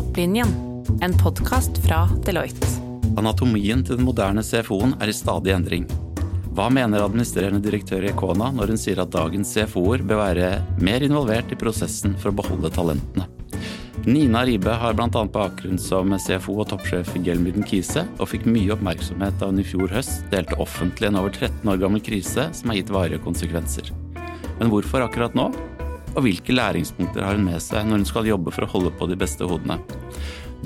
Topplinjen, en podkast fra Deloitte. Anatomien til den moderne CFO-en er i stadig endring. Hva mener administrerende direktør i Ekona når hun sier at dagens CFO-er bør være mer involvert i prosessen for å beholde talentene? Nina Ribe har bl.a. bakgrunn som CFO og toppsjef i Gelmyden Kise, og fikk mye oppmerksomhet da hun i fjor høst delte offentlig en over 13 år gammel krise som har gitt varige konsekvenser. Men hvorfor akkurat nå? Og hvilke læringspunkter har hun med seg når hun skal jobbe for å holde på de beste hodene?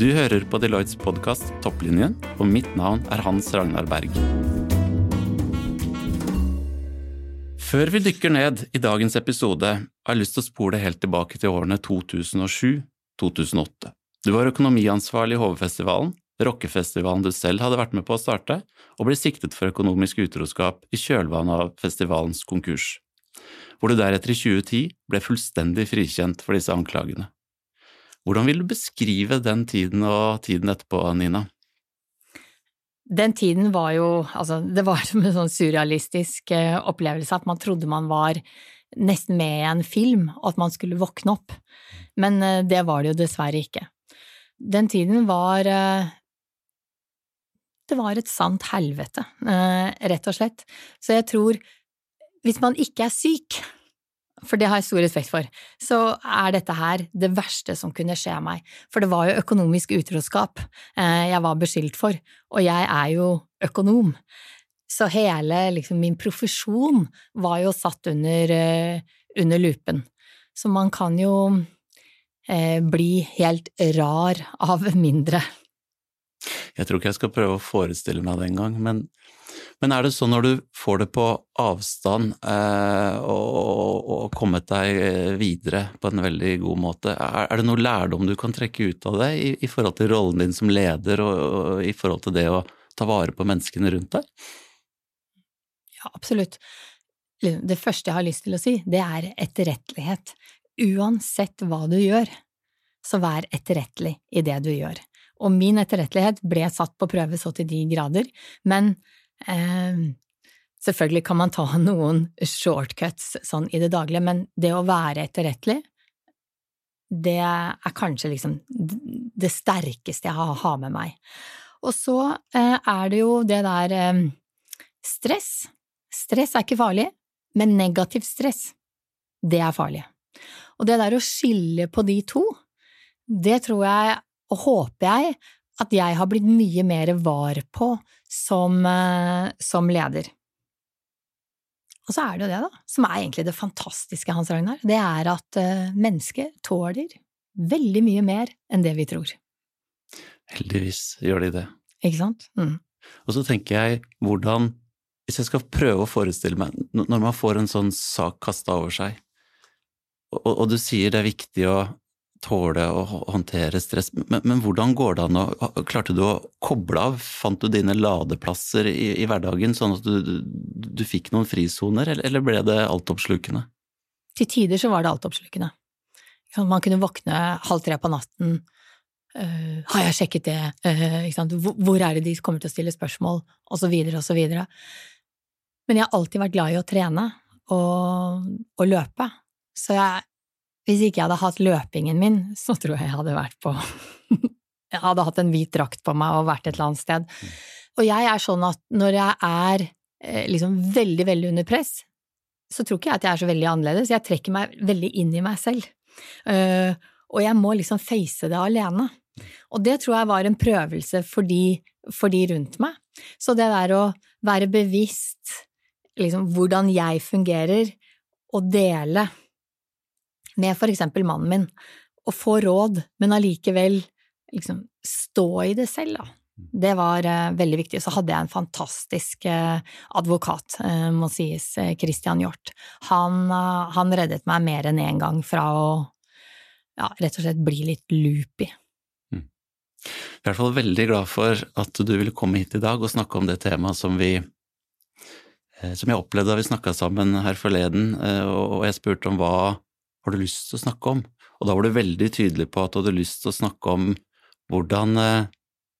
Du hører på Deloittes podkast Topplinjen, og mitt navn er Hans Ragnar Berg. Før vi dykker ned i dagens episode, har jeg lyst til å spole helt tilbake til årene 2007–2008. Du var økonomiansvarlig i HV-festivalen, rockefestivalen du selv hadde vært med på å starte, og ble siktet for økonomisk utroskap i kjølvannet av festivalens konkurs hvor du deretter i 2010 ble fullstendig frikjent for disse anklagene. Hvordan vil du beskrive den tiden og tiden etterpå, Nina? Den tiden var jo, altså, det var som en sånn surrealistisk eh, opplevelse, at man trodde man var nesten med i en film, og at man skulle våkne opp. Men eh, det var det jo dessverre ikke. Den tiden var eh, Det var et sant helvete, rett og slett. Så jeg tror hvis man ikke er syk, for det har jeg stor respekt for, så er dette her det verste som kunne skje meg. For det var jo økonomisk utroskap eh, jeg var beskyldt for, og jeg er jo økonom. Så hele liksom, min profesjon var jo satt under, uh, under lupen. Så man kan jo eh, bli helt rar av mindre. Jeg tror ikke jeg skal prøve å forestille meg det engang, men men er det sånn når du får det på avstand eh, og, og, kommet deg eh, videre på en veldig god måte, er, er det noe lærdom du kan trekke ut av det i, i forhold til rollen din som leder og, og, i forhold til det å ta vare på menneskene rundt deg? Ja, absolutt. Det første jeg har lyst til å si, det er etterrettelighet. Uansett hva du gjør, så vær etterrettelig i det du gjør. Og min etterrettelighet ble satt på prøve så til de grader, men selvfølgelig kan man ta noen shortcuts sånn i det daglige, men det å være etterrettelig, det er kanskje liksom det sterkeste jeg har med meg. Og så eh, er det jo det der eh, stress. Stress er ikke farlig, men negativt stress, det er farlig. Og det der å skille på de to, det tror jeg og håper jeg at jeg har blitt mye mer var på som, eh, som leder. Og så er det jo det, da, som er egentlig det fantastiske, Hans Ragnar, det er at mennesket mennesker tåler veldig mye mer enn det vi tror. Heldigvis gjør de det. Ikke sant? Mm. Og så tenker jeg hvordan, hvis jeg skal prøve å forestille meg, når man får en sånn sak kasta over seg, og, og, du sier det er viktig å tåle å håndtere stress. Men, men, hvordan går det an å Klarte du å koble av? Fant du dine ladeplasser i, i hverdagen, sånn at du, du, du fikk noen frisoner, eller, eller, ble det altoppslukende? Til tider så var det altoppslukende. Man kunne våkne halv tre på natten. Uh, har jeg sjekket det? Uh, hvor er det de kommer til å stille spørsmål? Og så videre og så videre. Men jeg har alltid vært glad i å trene og, og løpe. Så jeg hvis ikke jeg hadde hatt løpingen min, så tror jeg jeg hadde vært på Jeg hadde hatt en hvit drakt på meg og vært et eller annet sted. Og jeg er sånn at når jeg er eh, liksom veldig, veldig under press, så tror ikke jeg at jeg er så veldig annerledes. Jeg trekker meg veldig inn i meg selv. Uh, og jeg må liksom face det alene. Og det tror jeg var en prøvelse for de, for de rundt meg. Så det der å være bevisst liksom hvordan jeg fungerer, og dele med for eksempel mannen min, og få råd, men allikevel liksom stå i det selv, da. Det var uh, veldig viktig. Så hadde jeg en fantastisk uh, advokat, uh, må sies, Christian Hjort. Han, han, reddet meg mer enn én en gang fra å ja, rett og slett bli litt loopy. Mm. Jeg er i hvert fall veldig glad for at du ville komme hit i dag og snakke om det temaet som vi som jeg opplevde da vi snakka sammen her forleden, og jeg spurte om hva har du lyst til å snakke om? Og da var du veldig tydelig på at du hadde lyst til å snakke om hvordan eh,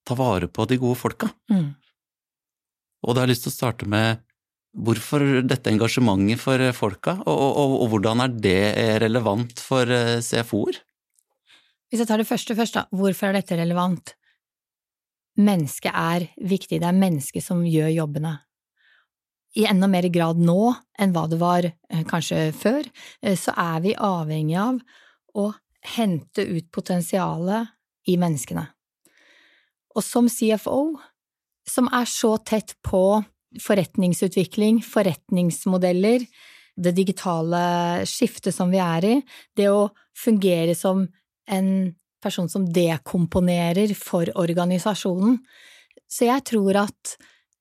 ta vare på de gode folka. Mm. Og da har jeg lyst til å starte med hvorfor dette engasjementet for eh, folka, og, og, og, og hvordan er det relevant for eh, CFO-er? Hvis jeg tar det første først, da, hvorfor er dette relevant? Mennesket er viktig, det er mennesket som gjør jobbene. I enda mer grad nå enn hva det var eh, kanskje før, eh, så er vi avhengig av å hente ut potensialet i menneskene. Og som CFO, som er så tett på forretningsutvikling, forretningsmodeller, det digitale skiftet som vi er i, det å fungere som en person som dekomponerer for organisasjonen. Så jeg tror at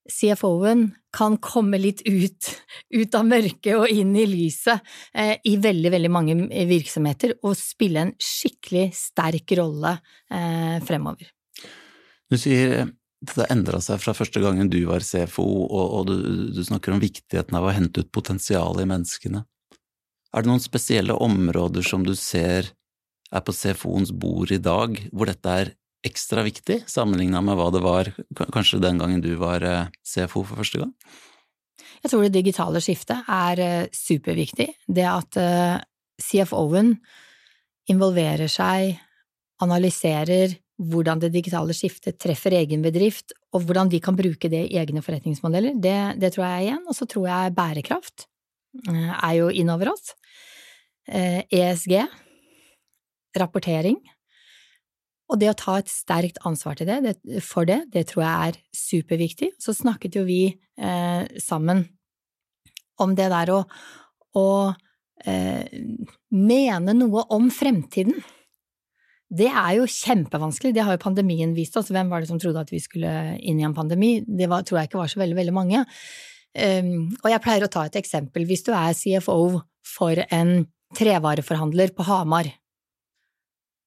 CFO-en kan komme litt ut, ut, av mørket og inn i lyset eh, i veldig, veldig mange virksomheter, og spille en skikkelig sterk rolle eh, fremover. Du sier det har endra seg fra første gangen du var CFO, og, og du, du, snakker om viktigheten av å hente ut potensialet i menneskene. Er det noen spesielle områder som du ser er på CFO-ens bord i dag, hvor dette er ekstra viktig, sammenligna med hva det var kanskje den gangen du var eh, CFO for første gang? Jeg tror det digitale skiftet er eh, superviktig. Det at eh, CFO-en involverer seg, analyserer hvordan det digitale skiftet treffer egen bedrift, og hvordan de kan bruke det i egne forretningsmodeller, det, det tror jeg igjen. Og så tror jeg bærekraft er jo innover oss. ESG, e rapportering. Og det å ta et sterkt ansvar det, det, for det, det tror jeg er superviktig. Så snakket jo vi eh, sammen om det der å, å eh, mene noe om fremtiden. Det er jo kjempevanskelig, det har jo pandemien vist oss. Hvem var det som trodde at vi skulle inn i en pandemi? Det var, tror jeg ikke var så veldig, veldig mange. Um, og jeg pleier å ta et eksempel. Hvis du er CFO for en trevareforhandler på Hamar,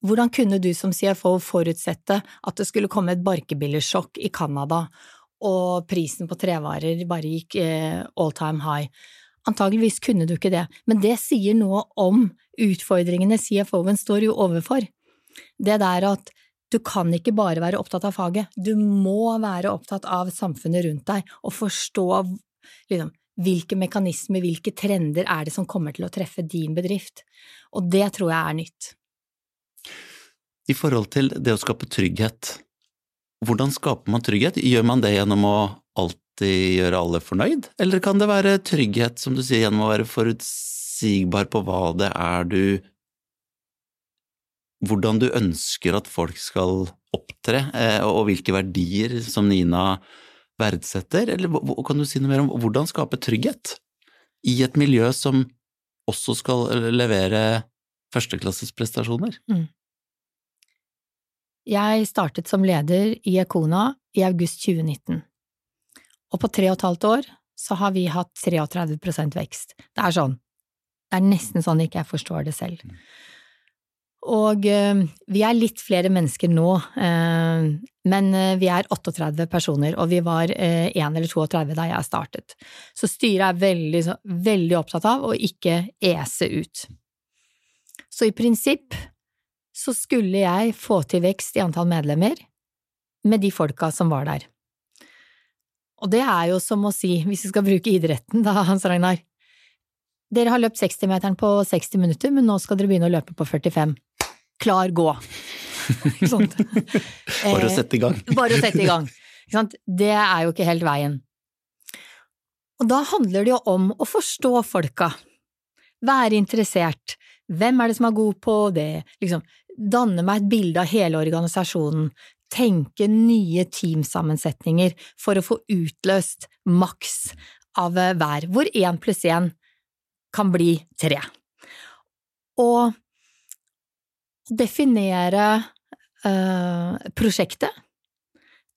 hvordan kunne du som CFO forutsette at det skulle komme et barkebillersjokk i Canada, og prisen på trevarer bare gikk eh, all time high? Antageligvis kunne du ikke det, men det sier noe om utfordringene CFO-en står jo overfor det der at du kan ikke bare være opptatt av faget, du må være opptatt av samfunnet rundt deg og forstå liksom, hvilke mekanismer, hvilke trender er det som kommer til å treffe din bedrift, og det tror jeg er nytt. I forhold til det å skape trygghet, hvordan skaper man trygghet? Gjør man det gjennom å alltid gjøre alle fornøyd, eller kan det være trygghet, som du sier, gjennom å være forutsigbar på hva det er du hvordan du ønsker at folk skal opptre, eh, og hvilke verdier som Nina verdsetter, eller kan du si noe mer om hvordan skape trygghet i et miljø som også skal levere førsteklasses prestasjoner? Mm. Jeg startet som leder i Ekona i august 2019, og på tre og et halvt år så har vi hatt 33% vekst. Det er sånn, det er nesten sånn ikke jeg forstår det selv. Mm. Og eh, vi er litt flere mennesker nå, eh, men eh, vi er 38 personer, og vi var 1 eller 32 da jeg startet. Så styret er veldig, veldig opptatt av å ikke ese ut. Så i prinsipp så skulle jeg få til vekst i antall medlemmer med de folka som var der. Og det er jo som å si, hvis vi skal bruke idretten da, Hans Ragnar, dere har løpt 60-meteren på 60 minutter, men nå skal dere begynne å løpe på 45 klar, gå. bare å sette i gang. bare å sette i gang. Det er jo ikke helt veien. Og da handler det jo om å forstå folka, være interessert, hvem er det som er god på det, liksom, danne meg et bilde av hele organisasjonen, tenke nye teamsammensetninger for å få utløst maks av hver, hvor én pluss én kan bli tre. Og definere øh, prosjektet.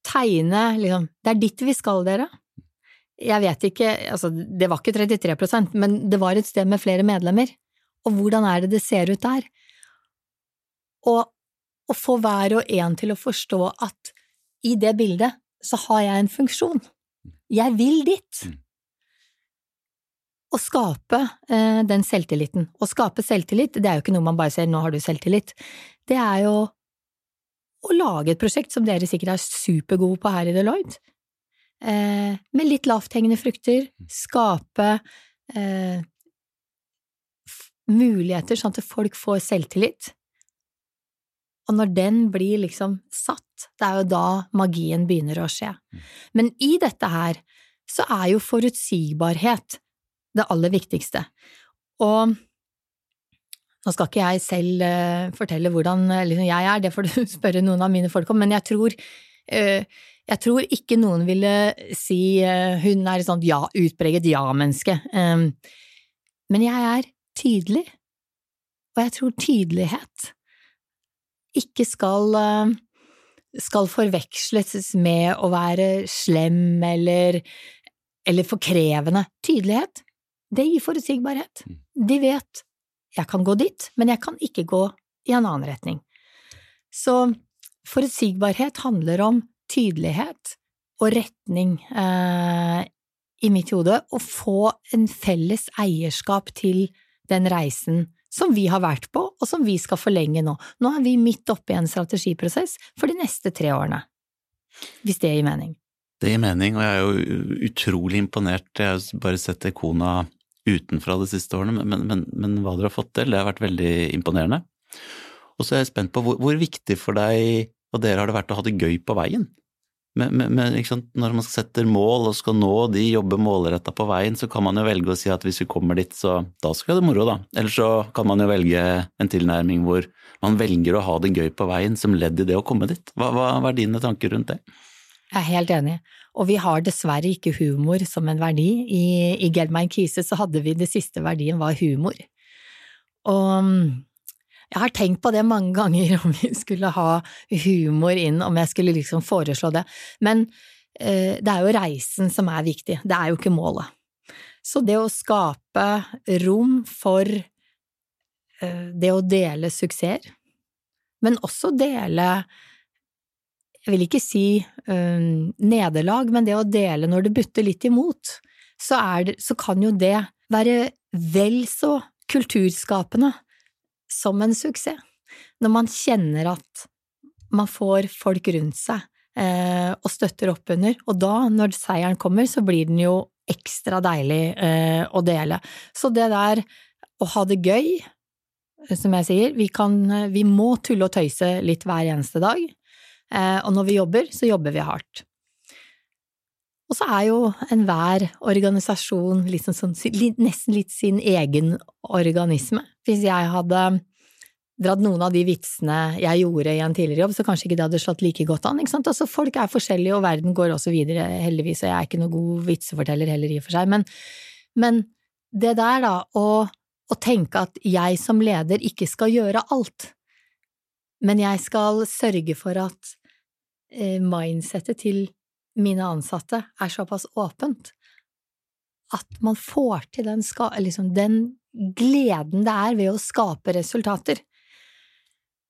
Tegne liksom Det er dit vi skal, dere. Jeg vet ikke, altså det var ikke 33% men det var et sted med flere medlemmer. Og hvordan er det det ser ut der? Og å få hver og en til å forstå at i det bildet så har jeg en funksjon. Jeg vil dit. Mm å skape eh, den selvtilliten. Å skape selvtillit, det er jo ikke noe man bare sier 'nå har du selvtillit'. Det er jo å lage et prosjekt som dere sikkert er supergode på her i Deloitte, eh, med litt lavthengende frukter, skape eh, muligheter sånn at folk får selvtillit. Og når den blir liksom satt, det er jo da magien begynner å skje. Men i dette her så er jo forutsigbarhet det aller viktigste. Og nå skal ikke jeg selv uh, fortelle hvordan liksom, jeg er, det får du spørre noen av mine folk om, men jeg tror, uh, jeg tror ikke noen ville si hun er et sånt ja, utpreget ja-menneske. Um, men jeg er tydelig, og jeg tror tydelighet ikke skal, skal forveksles med å være slem eller, eller for krevende. Tydelighet, det gir forutsigbarhet. Mm. De vet jeg kan gå dit, men jeg kan ikke gå i en annen retning. Så forutsigbarhet handler om tydelighet og retning eh, i mitt hode, å få en felles eierskap til den reisen som vi har vært på, og som vi skal forlenge nå. Nå er vi midt oppe i en strategiprosess for de neste tre årene, hvis det gir mening. Det gir mening, og jeg er jo utrolig imponert. Jeg har bare sett Ekona utenfra de siste årene, men, men, men, hva dere har fått til, det har vært veldig imponerende. Og så er jeg spent på hvor, hvor viktig for deg og dere har det vært å ha det gøy på veien? Men, men, når man setter mål og skal nå de, jobbe målretta på veien, så kan man jo velge å si at hvis vi kommer dit, så da skal vi ha det moro, da. Eller så kan man jo velge en tilnærming hvor man velger å ha det gøy på veien som ledd i det å komme dit. Hva, hva, hva er dine tanker rundt det? Jeg er helt enig. Og vi har dessverre ikke humor som en verdi. I, i Gelmein Kise så hadde vi det siste verdien var humor. Og jeg har tenkt på det mange ganger om vi skulle ha humor inn, om jeg skulle liksom foreslå det. Men eh, det er jo reisen som er viktig, det er jo ikke målet. Så det å skape rom for eh, det å dele suksesser, men også dele jeg vil ikke si um, nederlag, men det å dele når det butter litt imot, så, det, så kan jo det være vel så kulturskapende som en suksess. Når man kjenner at man får folk rundt seg eh, og støtter opp under, og da, når seieren kommer, så blir den jo ekstra deilig eh, å dele. Så det der å ha det gøy, som jeg sier, vi, kan, vi må tulle og tøyse litt hver eneste dag. Eh, og når vi jobber, så jobber vi hardt. Og så er jo enhver organisasjon liksom sånn, nesten litt sin egen organisme. Hvis jeg hadde dratt noen av de vitsene jeg gjorde i en tidligere jobb, så kanskje ikke det hadde slått like godt an. ikke sant? Altså, folk er forskjellige, og verden går også videre, heldigvis, og jeg er ikke noen god vitseforteller heller, i og for seg. Men, men det der, da, å, å tenke at jeg som leder ikke skal gjøre alt, men jeg skal sørge for at Eh, mindsettet til mine ansatte er såpass åpent at man får til den, liksom den gleden det er ved å skape resultater.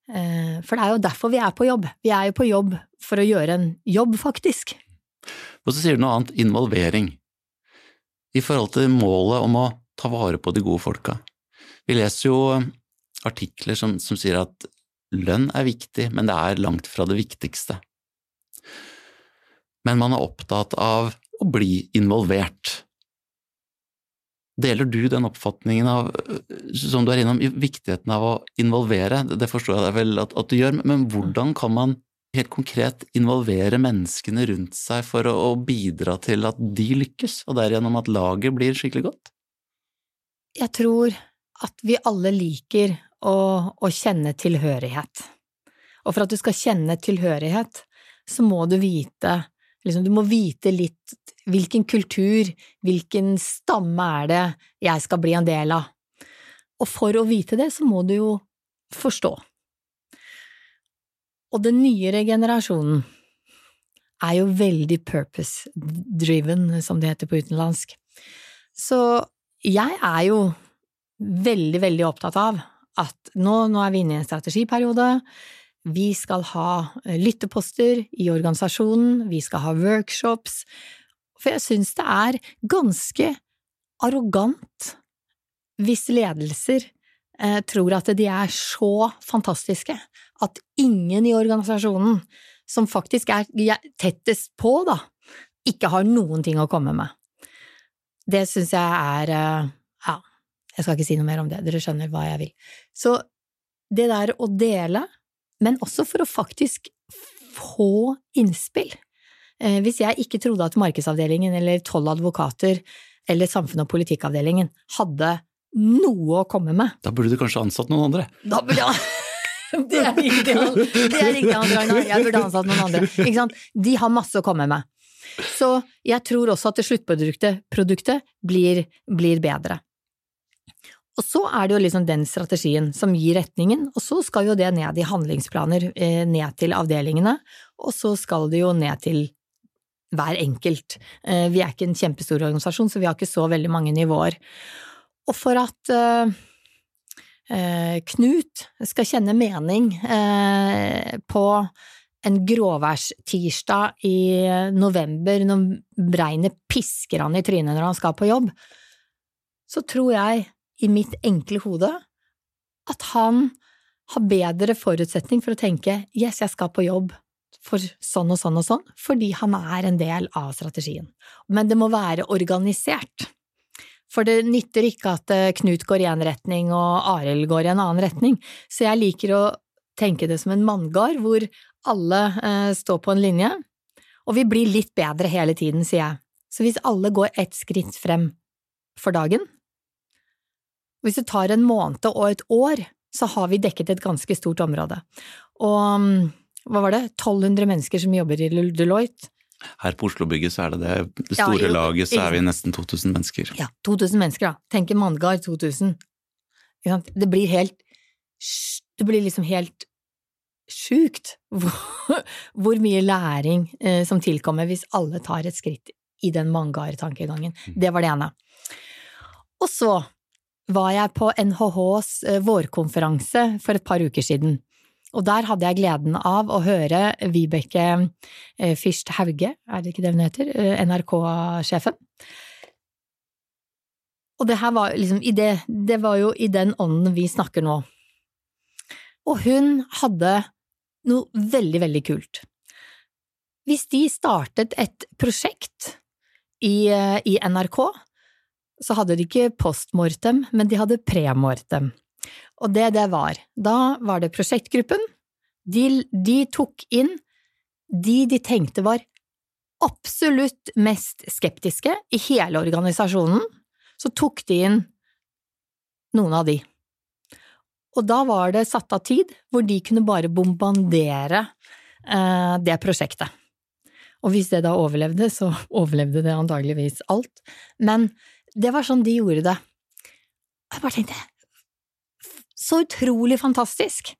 Eh, for det er jo derfor vi er på jobb. Vi er jo på jobb for å gjøre en jobb, faktisk. Og så sier du noe annet, involvering. I forhold til målet om å ta vare på de gode folka. Vi leser jo artikler som, som sier at lønn er viktig, men det er langt fra det viktigste men man er opptatt av å bli involvert. Deler du den oppfatningen av, som du er innom, viktigheten av å involvere? Det forstår jeg vel at, at, du gjør, men hvordan kan man helt konkret involvere menneskene rundt seg for å, å bidra til at de lykkes, og derigjennom at laget blir skikkelig godt? Jeg tror at vi alle liker å, å kjenne tilhørighet. Og for at du skal kjenne tilhørighet, så må du vite liksom, Du må vite litt hvilken kultur, hvilken stamme er det jeg skal bli en del av. Og for å vite det, så må du jo forstå. Og den nyere generasjonen er jo veldig purpose-driven, som det heter på utenlandsk. Så jeg er jo veldig, veldig opptatt av at nå, nå er vi inne i en strategiperiode, vi skal ha eh, lytteposter i organisasjonen, vi skal ha workshops, for jeg synes det er ganske arrogant hvis ledelser eh, tror at de er så fantastiske at ingen i organisasjonen som faktisk er tettest på, da, ikke har noen ting å komme med. Det synes jeg er eh, ja, jeg skal ikke si noe mer om det, dere skjønner hva jeg vil. Så det der å dele men også for å faktisk få innspill. Eh, Hvis jeg ikke trodde at markedsavdelingen eller tolv advokater eller samfunn- og politikkavdelingen hadde noe å komme med, Da burde du kanskje ansatt noen andre. da burde jeg Det er riktig, det er riktig, Ragnar. Jeg burde ansatt noen andre. De har masse å komme med. Så jeg tror også at det sluttproduktet blir, blir bedre. Og så er det jo liksom den strategien som gir retningen, og så skal jo det ned i handlingsplaner, eh, ned til avdelingene, og så skal det jo ned til hver enkelt. Eh, Vi er ikke en kjempestor organisasjon, så vi har ikke så veldig mange nivåer. Og for at eh, Knut skal kjenne mening på en gråværstirsdag i november når regnet pisker han i trynet når han skal på jobb, så tror jeg, i mitt enkle hode, at han har bedre forutsetning for å tenke yes, jeg skal på jobb for sånn og sånn og sånn, fordi han er en del av strategien. Men det må være organisert. For det nytter ikke at eh, Knut går i en retning og Arild går i en annen retning, så jeg liker å tenke det som en manngard hvor alle eh, står på en linje, og vi blir litt bedre hele tiden, sier jeg. Så hvis alle går ett skritt frem for dagen, hvis det tar en måned og et år, så har vi dekket et ganske stort område. Og mm, hva var det, 1200 mennesker som jobber i Deloitte, Her på Oslobygget så er det det. Det Ja, store laget så er vi nesten 2000 mennesker. Ja, 2000 mennesker, da. Tenk en manngard 2000. Det blir helt Det blir liksom helt sjukt hvor, hvor mye læring eh, som tilkommer hvis alle tar et skritt i den manngard-tankegangen. Det var det ene. Og så var jeg på NHHs eh, vårkonferanse for et par uker siden. Og der hadde jeg gleden av å høre Vibeke eh, Fyrst Hauge, er det ikke det hun heter, eh, NRK-sjefen. Og det her var liksom i det, det var jo i den ånden vi snakker nå. Og hun hadde noe veldig, veldig kult. Hvis de startet et prosjekt i, i NRK, så hadde de ikke postmortem, men de hadde premortem. Og det det var, da var det prosjektgruppen. De, de tok inn de de tenkte var absolutt mest skeptiske i hele organisasjonen, så tok de inn noen av de. Og da var det satt av tid hvor de kunne bare bombardere eh, det prosjektet. Og hvis det da overlevde, så overlevde det antageligvis alt. Men det var sånn de gjorde det. Jeg bare tenkte, så utrolig fantastisk!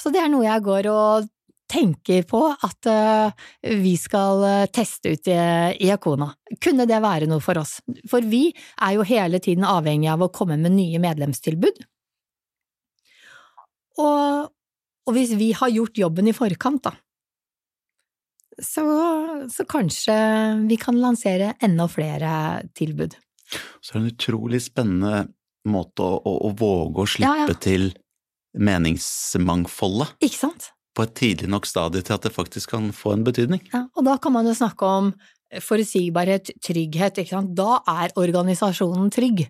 Så det er noe jeg går og tenker på at eh, vi skal eh, teste ut i Akona. Kunne det være noe for oss? For vi er jo hele tiden avhengig av å komme med nye medlemstilbud. Og, og hvis vi har gjort jobben i forkant, da, så, så kanskje vi kan lansere enda flere tilbud. Så er det en utrolig spennende måte å, å, å våge å slippe Ja, ja. til meningsmangfoldet Ikke sant? på et tidlig nok stadie til at det faktisk kan få en betydning. Ja, og da kan man jo snakke om forutsigbarhet, trygghet, ikke sant. Da er organisasjonen trygg.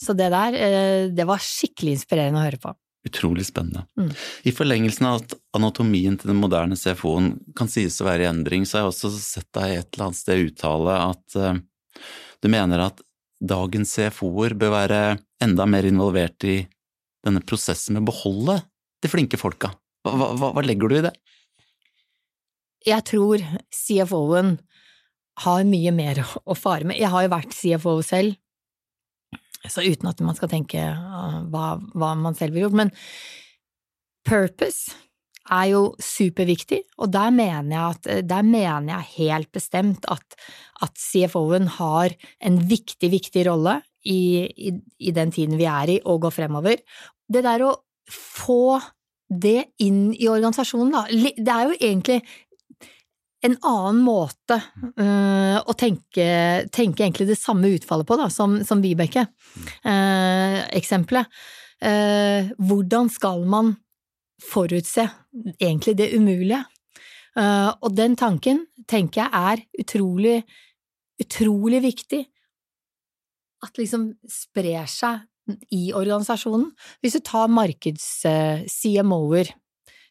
Så det der, eh, det var skikkelig inspirerende å høre på. Utrolig spennende. Mm. I forlengelsen av at anatomien til den moderne CFO-en kan sies å være i endring, så har jeg også sett deg et eller annet sted uttale at eh, du mener at dagens CFO-er bør være enda mer involvert i denne prosessen med å beholde de flinke folka. Hva, hva, hva legger du i det? Jeg tror CFO-en har mye mer å fare med. Jeg har jo vært CFO selv, så uten at man skal tenke uh, hva, hva man selv vil gjort, men purpose er jo superviktig, og der mener jeg, at, der mener jeg helt bestemt at, at CFO-en har en viktig, viktig rolle i, i, i den tiden vi er i, og går fremover. Det der å få det inn i organisasjonen, da, det er jo egentlig en annen måte uh, å tenke, tenke egentlig det samme utfallet på, da, som, som Vibeke-eksempelet. eksempelet. uh, hvordan skal man forutse egentlig det umulige? Eh, og den tanken tenker jeg er utrolig, utrolig viktig at liksom sprer seg i organisasjonen. Hvis du tar markeds-CMO-er,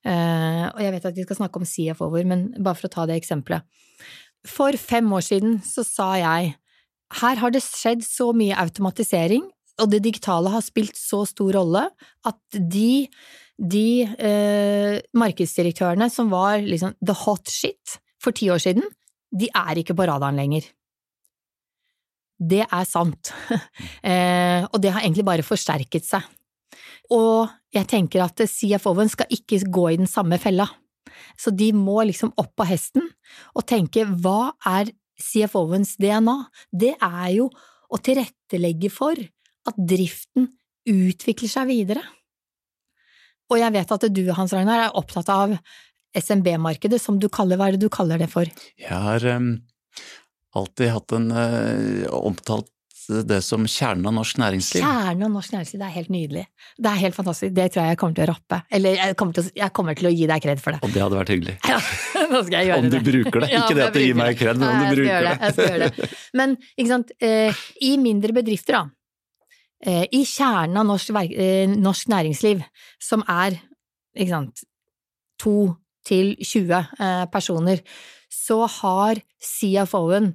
Eh, og jeg vet at vi skal snakke om CFO-er, men bare for å ta det eksempelet. For fem år siden så sa jeg her har det skjedd så mye automatisering, og det digitale har spilt så stor rolle at de, de eh, markedsdirektørene som var liksom the hot shit for ti år siden, de er ikke på radaren lenger. Det er sant, eh, og det har egentlig bare forsterket seg. Og jeg tenker at CFO-en skal ikke gå i den samme fella. Så de må liksom opp på hesten og tenke hva er CFO-ens DNA? Det er jo å tilrettelegge for at driften utvikler seg videre. Og jeg vet at du, Hans Ragnar, er opptatt av SMB-markedet, som du kaller hva er det du kaller det for? Jeg har um, alltid hatt en uh, omtalt det som kjernen av norsk næringsliv. Kjernen av norsk næringsliv, det er helt nydelig. Det er helt fantastisk. Det tror jeg jeg kommer til å rappe. Eller jeg kommer til å, jeg kommer til å gi deg kred for det. Og det hadde vært hyggelig. Ja, nå skal jeg gjøre om du det. bruker det. Ja, ikke det at du gir meg kred, men om du bruker det. Jeg skal gjøre det. Men ikke sant, eh, i mindre bedrifter, da, i kjernen av norsk, eh, norsk næringsliv, som er ikke sant, to til 20 eh, personer, så har CFO-en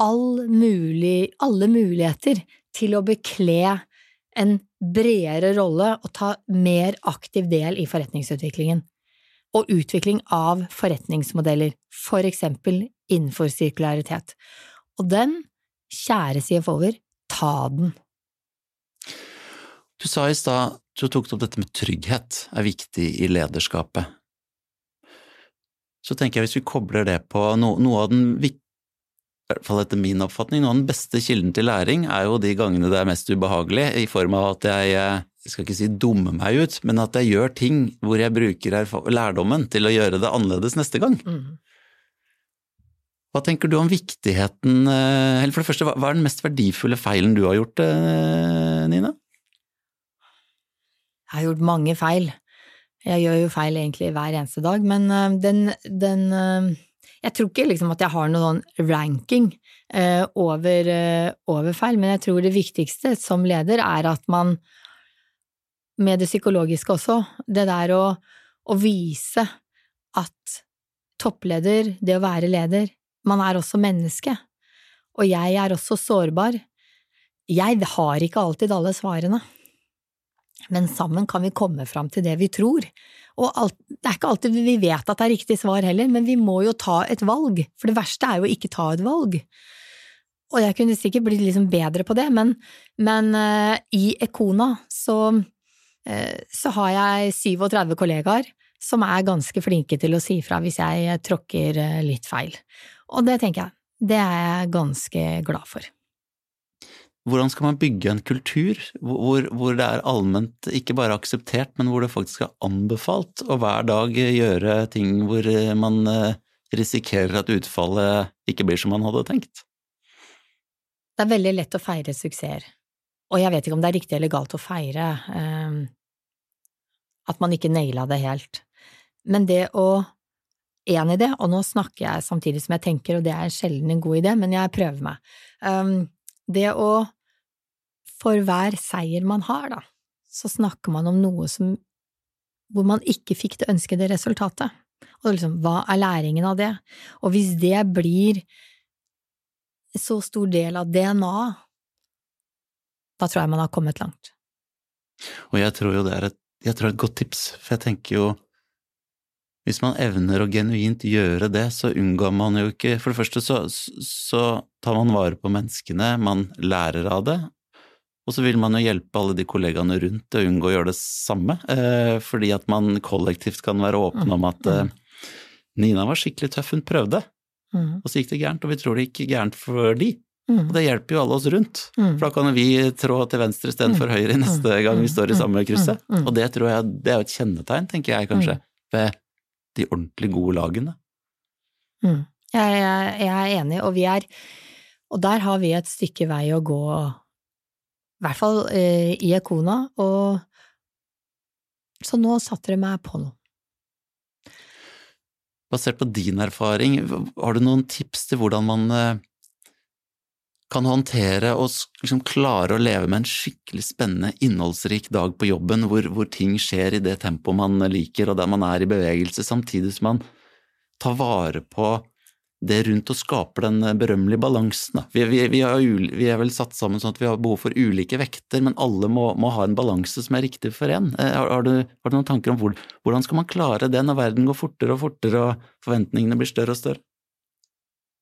all mulig, alle muligheter til å bekle en bredere rolle og ta mer aktiv del i forretningsutviklingen. Og utvikling av forretningsmodeller, for eksempel innenfor sirkularitet. Og den, kjære CFO-er, ta den. Du sa i stad, du tok opp dette med trygghet er viktig i lederskapet. Så tenker jeg hvis vi kobler det på noe, noe av den i hvert fall etter min oppfatning, noe av den beste kilden til læring er jo de gangene det er mest ubehagelig, i form av at jeg, jeg skal ikke si dummer meg ut, men at jeg gjør ting hvor jeg bruker lærdommen til å gjøre det annerledes neste gang. Mm. Hva tenker du om viktigheten eh, Eller for det første, hva hva er den mest verdifulle feilen du har gjort, eh, Nina? Jeg har gjort mange feil. Jeg gjør jo feil egentlig hver eneste dag, men øh, den, den øh, Jeg tror ikke liksom at jeg har noen sånn ranking øh, over, over feil, men jeg tror det viktigste som leder er at man, med det psykologiske også, det der å, å vise at toppleder, det å være leder, man er også menneske, og jeg er også sårbar. Jeg har ikke alltid alle svarene men sammen kan vi komme fram til det vi tror. Og alt, det er ikke alltid vi vet at det er riktig svar heller, men vi må jo ta et valg, for det verste er jo å ikke ta et valg. Og jeg kunne sikkert blitt liksom bedre på det, men, men uh, i Ekona så, uh, så har jeg 37 kollegaer som er ganske flinke til å si fra hvis jeg tråkker eh, litt feil. Og det tenker jeg, det er jeg ganske glad for. Hvordan skal man bygge en kultur hvor, hvor det er allment ikke bare akseptert, men hvor det faktisk er anbefalt å hver dag gjøre ting hvor man eh, risikerer at utfallet ikke blir som man hadde tenkt? Det er veldig lett å feire suksesser, og jeg vet ikke om det er riktig eller galt å feire eh, at man ikke naila det helt, men det å en idé, og nå snakker jeg samtidig som jeg tenker, og det er sjelden en god idé, men jeg prøver meg. Um, det å For hver seier man har, da, så snakker man om noe som hvor man ikke fikk det ønskede resultatet. Og liksom, hva er læringen av det? Og hvis det blir så stor del av DNA-et, da tror jeg man har kommet langt. Og jeg tror jo det er et, et godt tips, for jeg tenker jo hvis man evner å genuint gjøre det, så unngår man jo ikke For det første så, så tar man vare på menneskene, man lærer av det, og så vil man jo hjelpe alle de kollegaene rundt til å unngå å gjøre det samme, eh, fordi at man kollektivt kan være åpne om at eh, Nina var skikkelig tøff, hun prøvde, Mm. og så gikk det gærent, og vi tror det gikk gærent for de. Mm. Og det hjelper jo alle oss rundt, Mm. for da kan vi trå til venstre istedenfor høyre neste gang vi står i samme krysset. Mm. Mm. Og det tror jeg det er jo et kjennetegn, tenker jeg kanskje, ved de ordentlig gode lagene. Mm. Jeg, jeg, jeg er enig, og vi er Og der har vi et stykke vei å gå, i hvert fall eh, i Ekona, og så nå satte det meg på noe. Basert på din erfaring, har du noen tips til hvordan man eh, kan håndtere og liksom klare å leve med en skikkelig spennende, innholdsrik dag på jobben, hvor, hvor ting skjer i det tempoet man liker og der man er i bevegelse, samtidig som man tar vare på det rundt og skaper den berømmelige balansen. Vi, vi, vi, er, vi, er, vel satt sammen sånn at vi har behov for ulike vekter, men alle må, må ha en balanse som er riktig for en. Eh, har, har, du, har, du, noen tanker om hvor, hvordan skal man klare det når verden går fortere og fortere og forventningene blir større og større?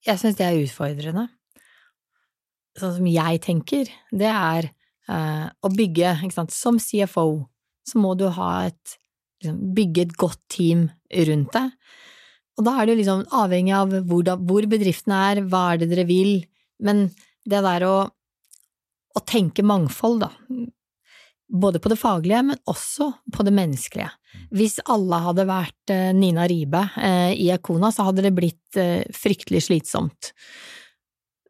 Jeg syns det er utfordrende sånn som jeg tenker, det er eh, å bygge, ikke sant, som CFO, så må du ha et liksom, bygge et godt team rundt deg. Og da er det jo liksom avhengig av hvor, da, hvor bedriften er, hva er det dere vil, men det der å, å tenke mangfold, da, både på det faglige, men også på det menneskelige. Hvis alle hadde vært uh, Nina Ribe uh, i Ekona, så hadde det blitt fryktelig slitsomt.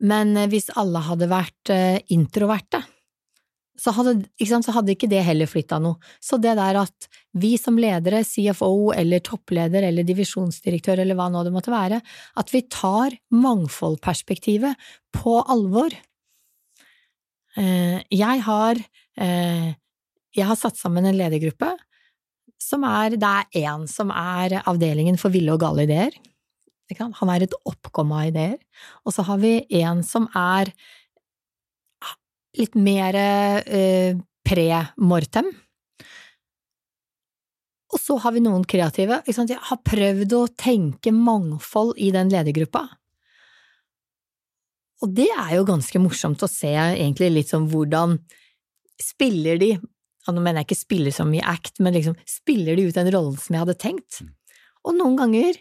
Men eh, hvis alle hadde vært eh, introverte, så hadde, sant, så hadde, ikke det heller flytta noe. Så det der at vi som ledere, CFO eller toppleder eller divisjonsdirektør eller hva nå det måtte være, at vi tar mangfoldperspektivet på alvor. Eh, jeg har, jeg har satt sammen en ledergruppe som er, det er én som er avdelingen for ville og gale ideer. Han er et oppkomme av ideer. Og så har vi en som er litt mer eh, pre-mortem. Og så har vi noen kreative. Jeg har prøvd å tenke mangfold i den ledergruppa. Og det er jo ganske morsomt å se egentlig litt sånn hvordan spiller de og Nå mener jeg ikke spiller som i act, men liksom spiller de ut den rollen som jeg hadde tenkt? Mm. Og noen ganger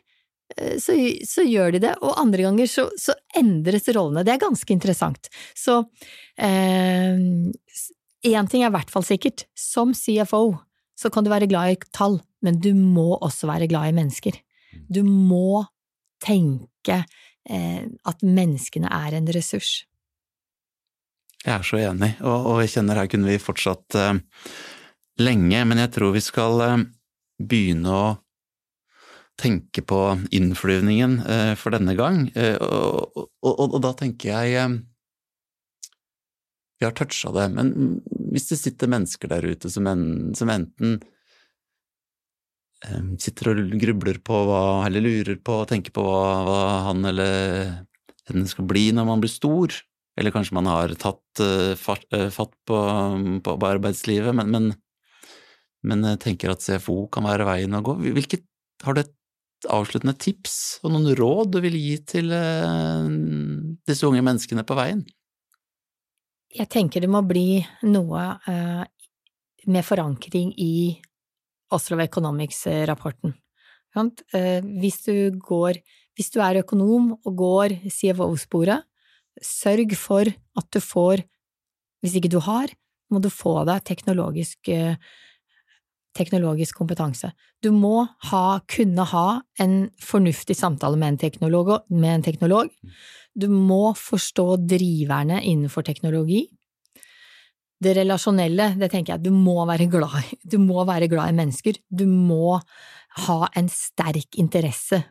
så, så, gjør de det, og andre ganger så, så, endres rollene. Det er ganske interessant. Så én eh, ting er i hvert fall sikkert. Som CFO så kan du være glad i tall, men du må også være glad i mennesker. Du må tenke eh, at menneskene er en ressurs. Jeg er så enig, og, og jeg kjenner her kunne vi fortsatt eh, lenge, men jeg tror vi skal uh, begynne å tenke på innflyvningen eh, for denne gang, eh, og, og, og, og, da tenker jeg eh, Vi har toucha det, men hvis det sitter mennesker der ute som, en, som enten sitter og grubler på hva, eller lurer på og tenker på hva, hva han eller henne skal bli når man blir stor, eller kanskje man har tatt fatt, fatt på, på, arbeidslivet, men, men, men, tenker at CFO kan være veien å gå. Hvilket, har du et avsluttende tips og noen råd du vil gi til eh, disse unge menneskene på veien? Jeg tenker det må bli noe eh, med forankring i Oslo Economics-rapporten. Eh, hvis du går Hvis du er økonom og går CFO-sporet, sørg for at du får Hvis ikke du har, må du få deg teknologisk teknologisk kompetanse. Du må ha, kunne ha en fornuftig samtale med en, teknolog, med en teknolog. Du må forstå driverne innenfor teknologi. Det relasjonelle, det tenker jeg, du må være glad i. Du må være glad i mennesker. Du må ha en sterk interesse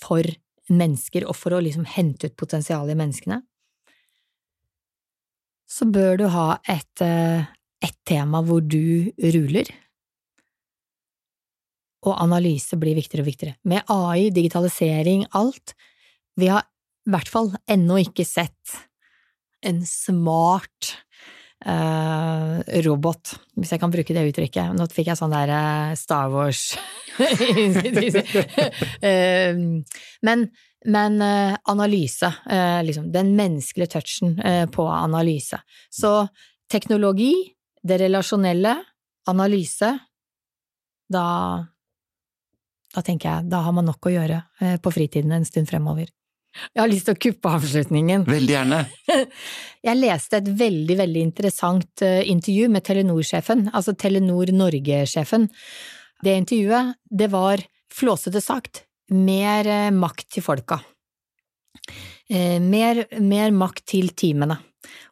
for mennesker og for å liksom hente ut potensialet i menneskene. Så bør du ha et, eh, et tema hvor du ruler og analyse blir viktigere og viktigere. Med AI, digitalisering, alt. Vi har i hvert fall ennå ikke sett en smart uh, robot, hvis jeg kan bruke det uttrykket. Nå fikk jeg sånn der uh, Star Wars uh, Men, men analyse, liksom. Den menneskelige touchen på analyse. Så teknologi, det relasjonelle, analyse, da da tenker jeg da har man nok å gjøre eh, på fritiden en stund fremover. Jeg har lyst til å kuppe avslutningen. Veldig gjerne. Jeg leste et veldig, veldig interessant eh, intervju med Telenor-sjefen, altså Telenor Norge-sjefen. Det intervjuet, det var flåsete sagt mer eh, makt til folka. Mer, mer makt til teamene.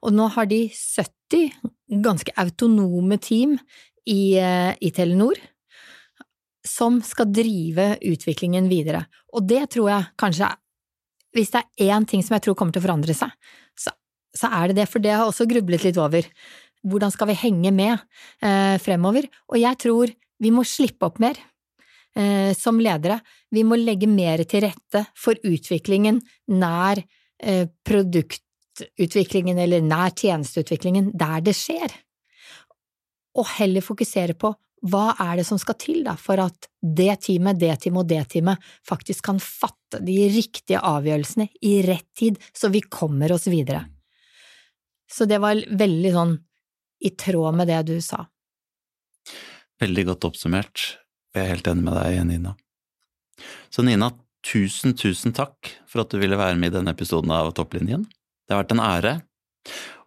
Og nå har de 70 ganske autonome team i, i Telenor som skal drive utviklingen videre. Og det tror jeg kanskje Hvis det er én ting som jeg tror kommer til å forandre seg, så så er det det, for det har jeg også grublet litt over. Hvordan skal vi henge med eh, fremover? Og jeg tror vi må slippe opp mer eh, som ledere. Vi må legge mer til rette for utviklingen nær eh, produktutviklingen eller nær tjenesteutviklingen der det skjer, og heller fokusere på hva er det som skal til da, for at det teamet, det teamet og det teamet faktisk kan fatte de riktige avgjørelsene i rett tid, så vi kommer oss videre. Så det var veldig sånn i tråd med det du sa. Veldig godt oppsummert. Jeg er helt enig med deg, Nina. Så Nina, tusen, tusen takk for at du ville være med i denne episoden av Topplinjen. Det har vært en ære.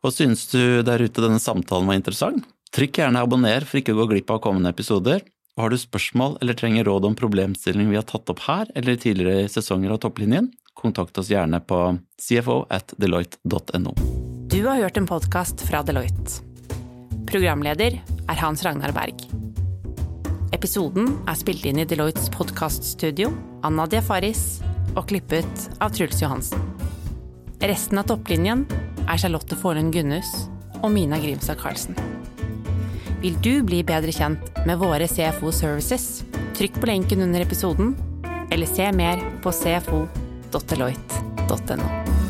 Og synes du der ute denne samtalen var interessant? Trykk gjerne abonner for ikke å gå glipp av kommende episoder. Og har du spørsmål eller trenger råd om problemstilling vi har tatt opp her eller i tidligere sesonger av Topplinjen, kontakt oss gjerne på cfo at deloitte.no. Du har hørt en podkast fra Deloitte. Programleder er Hans Ragnar Berg. Episoden er spilt inn i Deloittes podkaststudio av Nadia Faris og klippet av Truls Johansen. Resten av topplinjen er Charlotte Forlund Gunnhus og Mina Grimstad Karlsen. Vil du bli bedre kjent med våre CFO Services? Trykk på lenken under episoden, eller se mer på cfo.deloitte.no.